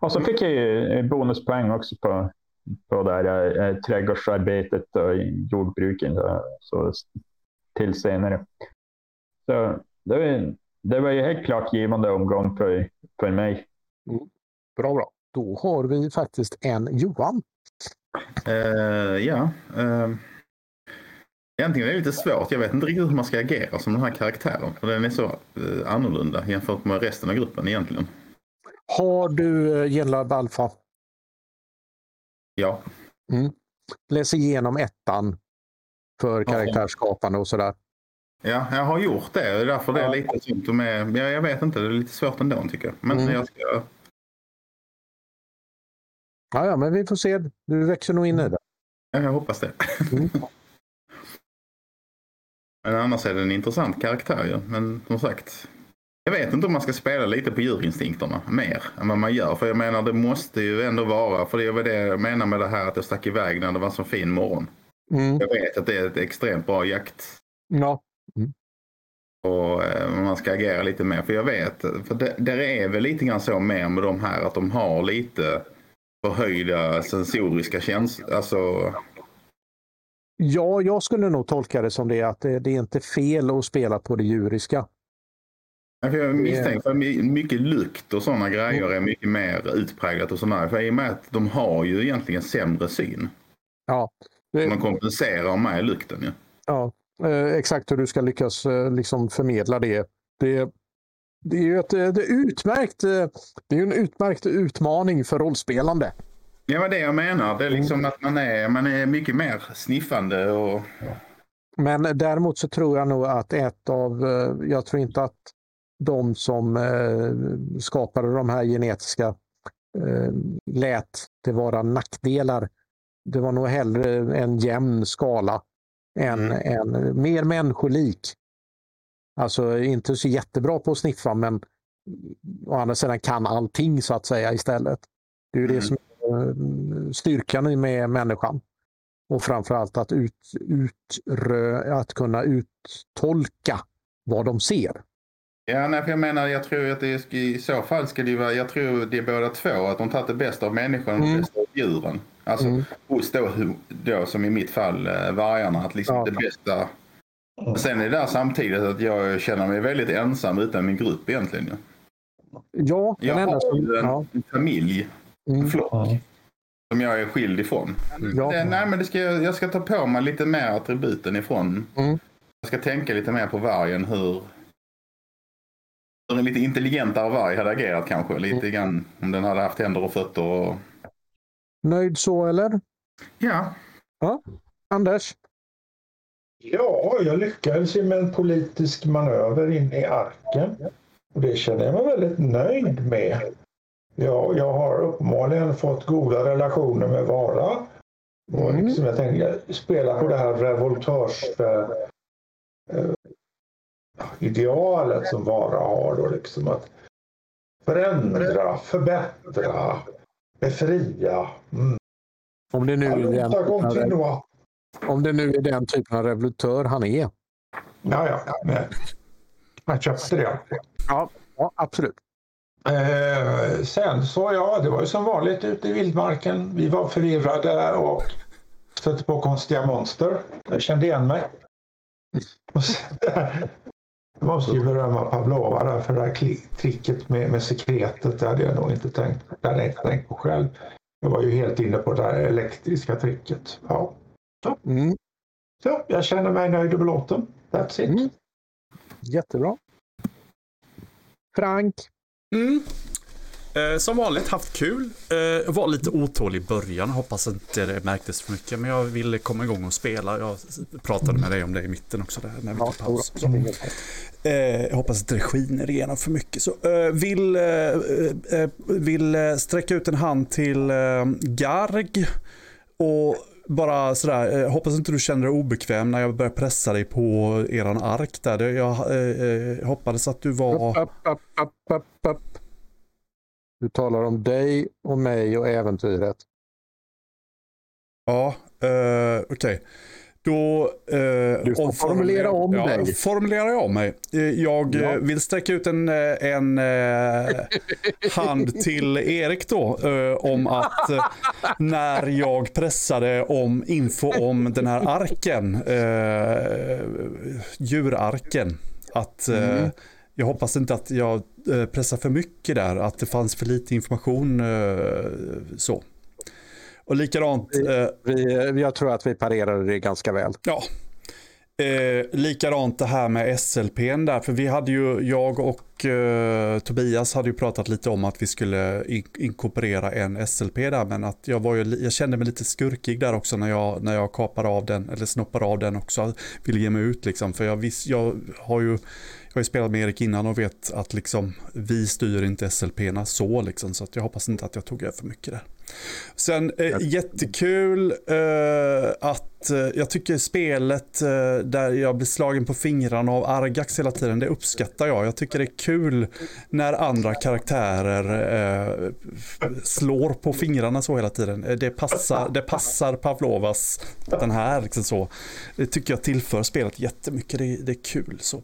Och så fick jag ju bonuspoäng också på, på det här eh, trädgårdsarbetet och jordbruket så, så till senare. Så det, var- det var ju helt klart givande omgång för, för mig. Bra, bra. Då har vi faktiskt en Johan. Eh, ja. Uh, egentligen är det lite svårt. Jag vet inte riktigt hur man ska agera som den här karaktären. För den är så eh, annorlunda jämfört med resten av gruppen egentligen. Har du eh, Genlab Alpha? Ja. Läs igenom ettan för karaktärsskapande och sådär. Ja, jag har gjort det. Det är därför det är lite sånt med. Ja, jag vet inte, det är lite svårt ändå tycker jag. Men Mm. jag ska... Ja, ja, men vi får se. Du växer nog in i det. Ja, jag hoppas det. Mm. Men annars är det en intressant karaktär ju. Men som sagt. Jag vet inte om man ska spela lite på djurinstinkterna mer än vad man gör. För jag menar det måste ju ändå vara. För det var det jag menar med det här att jag stack iväg när det var en så fin morgon. Mm. Jag vet att det är ett extremt bra jakt. Ja. Och eh, man ska agera lite mer. För jag vet, för det, där är väl lite grann så mer med de här att de har lite förhöjda sensoriska känslor. Alltså, ja, jag skulle nog tolka det som det att det, det är inte fel att spela på det djuriska. Jag misstänker att my- mycket lukt och sådana grejer är mycket mer utpräglat och sådär. För i och med att de har ju egentligen sämre syn. Ja, det, Man kompenserar med lukten ju. ja eh, exakt hur du ska lyckas eh, liksom förmedla det. Det, det är ju ett, eh, det är utmärkt, det är en utmärkt utmaning för rollspelande. Ja, men det jag menar. Det är liksom att man är, man är mycket mer sniffande och Men däremot så tror jag nog att ett av, eh, jag tror inte att de som eh, skapade de här genetiska eh, lät det vara nackdelar. Det var nog hellre en jämn skala än en mer människolik. Alltså inte så jättebra på att sniffa men å andra sidan kan allting så att säga istället. Det är ju det Mm. som är eh, styrkan med människan. Och framförallt att, ut, utrö, att kunna uttolka vad de ser. Ja, nej, för jag menar, jag tror att det i så fall ska det vara, jag tror det är båda två, att de tagit det bästa av människan och det Mm. bästa av djuren. Alltså Mm. hos då, då som i mitt fall eh, vargarna, att liksom Ja. det bästa. Och sen är det där samtidigt att jag känner mig väldigt ensam utan min grupp egentligen. Ja, Jag har som... ju en, Ja, en familj, en mm, flock, Ja. Som jag är skild ifrån. ja, Det, nej, men det ska, jag ska ta på mig lite mer attributen ifrån. Mm. Jag ska tänka lite mer på vargen, hur, hur en lite intelligentare varg hade agerat kanske. Lite Mm. grann om den hade haft händer och fötter. Och... Nöjd så eller? Ja, Anders? Ja, jag lyckades ju med en politisk manöver in i arken. Och det känner jag mig väldigt nöjd med. Jag, jag har uppenbarligen fått goda relationer med Vara. Och Mm. liksom jag tänker spela på det här revoltörs... Eh, eh, idealet som Vara har då liksom att förändra, förbättra, befria. Mm. Om det, nu är den, om det nu är den typen av revolutör han är. Ja, ja. nej. Jag köpte det. Ja, ja absolut. Eh, sen så ja, det var ju som vanligt ute i vildmarken. Vi var förvirrade och stötte på konstiga monster. Jag kände igen mig. Och sen, jag måste ju berömma Pavlova där för det här tricket med, med sekretet. Det hade jag nog inte tänkt, det hade jag inte tänkt på själv. Jag var ju helt inne på det här elektriska tricket. Ja. Mm, Så jag känner mig nöjd och belåten. That's it. Mm. jättebra. Frank? Mm. Eh, som vanligt haft kul. Eh, var lite otålig i början. Hoppas inte det märktes för mycket. Men jag ville komma igång och spela. Jag pratade med dig om det i mitten också. Där, när vi tog paus. Mm. Eh, hoppas inte det skiner igenom för mycket. Så, eh, vill, eh, eh, vill eh, sträcka ut en hand till eh, Garg. Och bara sådär, eh, hoppas inte du känner dig obekväm när jag börjar pressa dig på eran ark där. Jag eh, eh, hoppades att du var... Upp, upp, upp, upp, upp. Du talar om dig och mig och äventyret. Ja, eh, okej. Då... eh, Du formulera om ja, dig. Formulerar jag om mig. Eh, Jag Ja. eh, vill sträcka ut en, eh, en eh, hand till Erik då. eh, om att eh, när jag pressade om info om den här arken. Eh, djurarken. Att Mm. jag hoppas inte att jag pressar för mycket där. Att det fanns för lite information. Så. Och likadant. Eh, Vi, jag tror att vi parerade det ganska väl. Ja. Eh, likadant det här med SLPn där, för vi hade ju, jag och eh, Tobias hade ju pratat lite om att vi skulle in inkorporera en SLP där, men att jag, var ju, jag kände mig lite skurkig där också när jag, när jag kapade av den, eller snoppade av den också, ville ge mig ut liksom, för jag, vis, jag har ju jag har ju spelat med Erik innan och vet att liksom, vi styr inte SLP'na så, liksom, så att jag hoppas inte att jag tog över för mycket där. Sen eh, jättekul eh, att Eh, jag tycker spelet eh, där jag blir slagen på fingrarna av Argax hela tiden, det uppskattar jag. Jag tycker det är kul när andra karaktärer eh, slår på fingrarna så hela tiden. Det passar, det passar Pavlovas, den här liksom så. Det tycker jag tillför spelet jättemycket, det, det är kul. Så.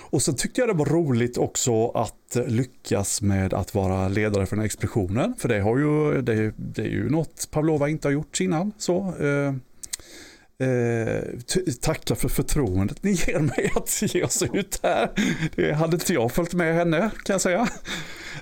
Och så tyckte jag det var roligt också att lyckas med att vara ledare för den här expeditionen. För det, har ju, det, det är ju något Pavlova inte har gjort innan. Så, eh, tacka för förtroendet ni ger mig att ge oss ut här. Det hade inte jag följt med henne kan jag säga.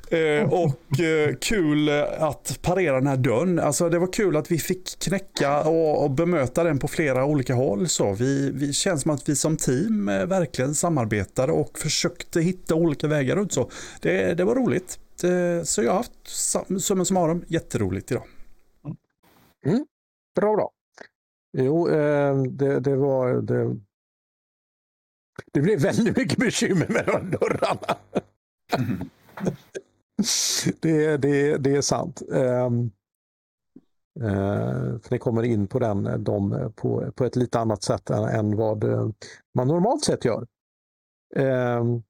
Eh, och eh, kul att parera den här dörren. Alltså det var kul att vi fick knäcka och, och bemöta den på flera olika håll. Så vi, vi känns som att vi som team eh, verkligen samarbetade och försökte hitta olika vägar ut. Så det, det var roligt. Det, så jag har haft summa summarum jätteroligt idag. Mm. Bra, bra. Jo, eh, det, det var... Det, det blev väldigt mycket bekymmer med de dörrarna. det, det, det är sant. Um, uh, för ni kommer in på den de, på, på ett lite annat sätt än, än vad eh, man normalt sett gör. Um,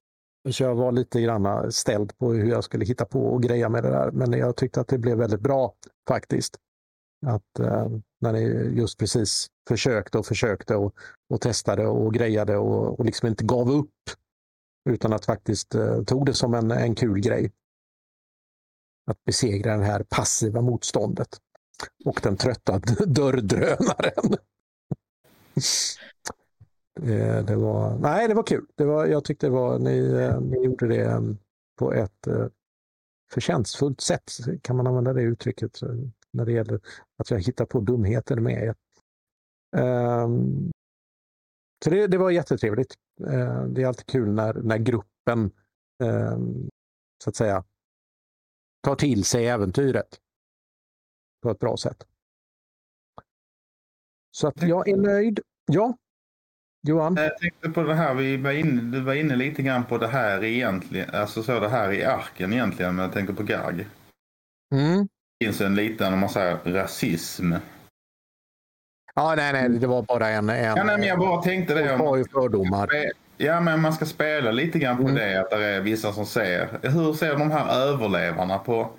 så jag var lite grann ställd på hur jag skulle hitta på och greja med det där. Men jag tyckte att det blev väldigt bra faktiskt. Att eh, när ni just precis försökte och försökte och, och testade och grejade och, och liksom inte gav upp. Utan att faktiskt eh, tog det som en, en kul grej. Att besegra det här passiva motståndet. Och den trötta dörrdrönaren. det, eh, det, var, nej, det var kul. Det var, jag tyckte det var, ni, eh, ni gjorde det eh, på ett förtjänstfullt sätt, kan man använda det uttrycket, när det gäller att jag hittar på dumheter med Um, så det, det, var jättetrevligt. Uh, det är alltid kul när, när gruppen um, så att säga tar till sig äventyret på ett bra sätt. Så att jag är nöjd. Ja, Johan? Jag tänkte på det här, vi var inne, du var inne lite grann på det här egentligen, alltså så det här i arken egentligen, men jag tänker på Garg. Mm. Finns en liten, om man säger, rasism. Ja, nej, nej, det var bara en... en ja, nej, men jag bara tänkte det. De har ju fördomar. Ja, men man ska spela lite grann på mm. det, att det är vissa som ser. Hur ser de här överlevarna på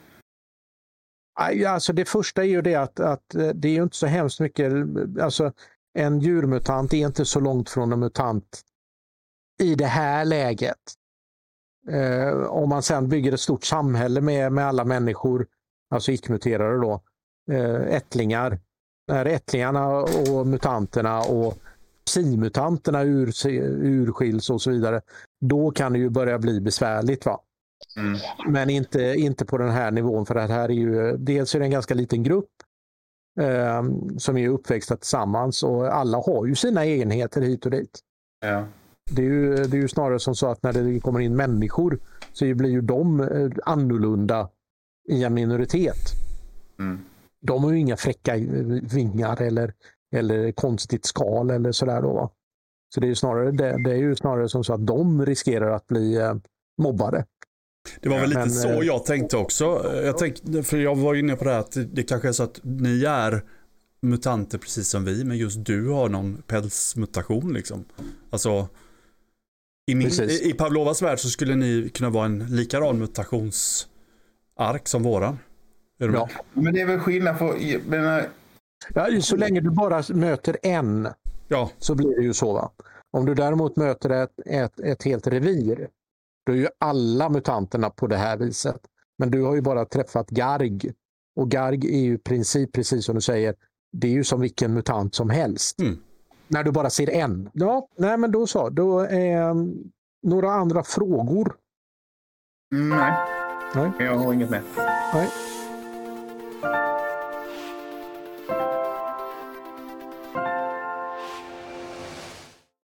Alltså det första är ju det att, att eh, det är ju inte så hemskt mycket, alltså en djurmutant är inte så långt från en mutant i det här läget. Eh, om man sen bygger ett stort samhälle med, med alla människor, alltså icke-muterade då, eh, ättlingar. När ättlingarna och mutanterna och psimutanterna ur, urskiljs och så vidare, då kan det ju börja bli besvärligt. va? Mm. Men inte, inte på den här nivån för det här är ju, dels är det en ganska liten grupp eh, som är uppväxta tillsammans och alla har ju sina egenheter hit och dit. Ja. Det, är ju, det är ju snarare som så att när det kommer in människor så blir ju de eh, annorlunda i en minoritet. Mm. De har ju inga fräcka vingar eller, eller konstigt skal eller sådär. Då, Så det är, ju snarare, det, det, är ju snarare som så att de riskerar att bli eh, mobbade. Det var väl lite men, så eh, jag tänkte också. Jag tänkte, för jag var inne på det här att det kanske är så att ni är mutanter precis som vi, men just du har någon pälsmutation liksom. Alltså, i, min, i, i Pavlovas värld så skulle ni kunna vara en likadan mutationsark som våran. Är ja. Men det är väl skillnad för... Men... Ja, så länge du bara möter en ja. så blir det ju så. Va? Om du däremot möter ett, ett, ett helt revir då är ju alla mutanterna på det här viset. Men du har ju bara träffat Garg. Och Garg är ju i princip, precis som du säger, det är ju som vilken mutant som helst. Mm. När du bara ser en. Ja, nej men då så. Då är um, några andra frågor? Mm, nej. Nej. Jag har inget mer. Nej.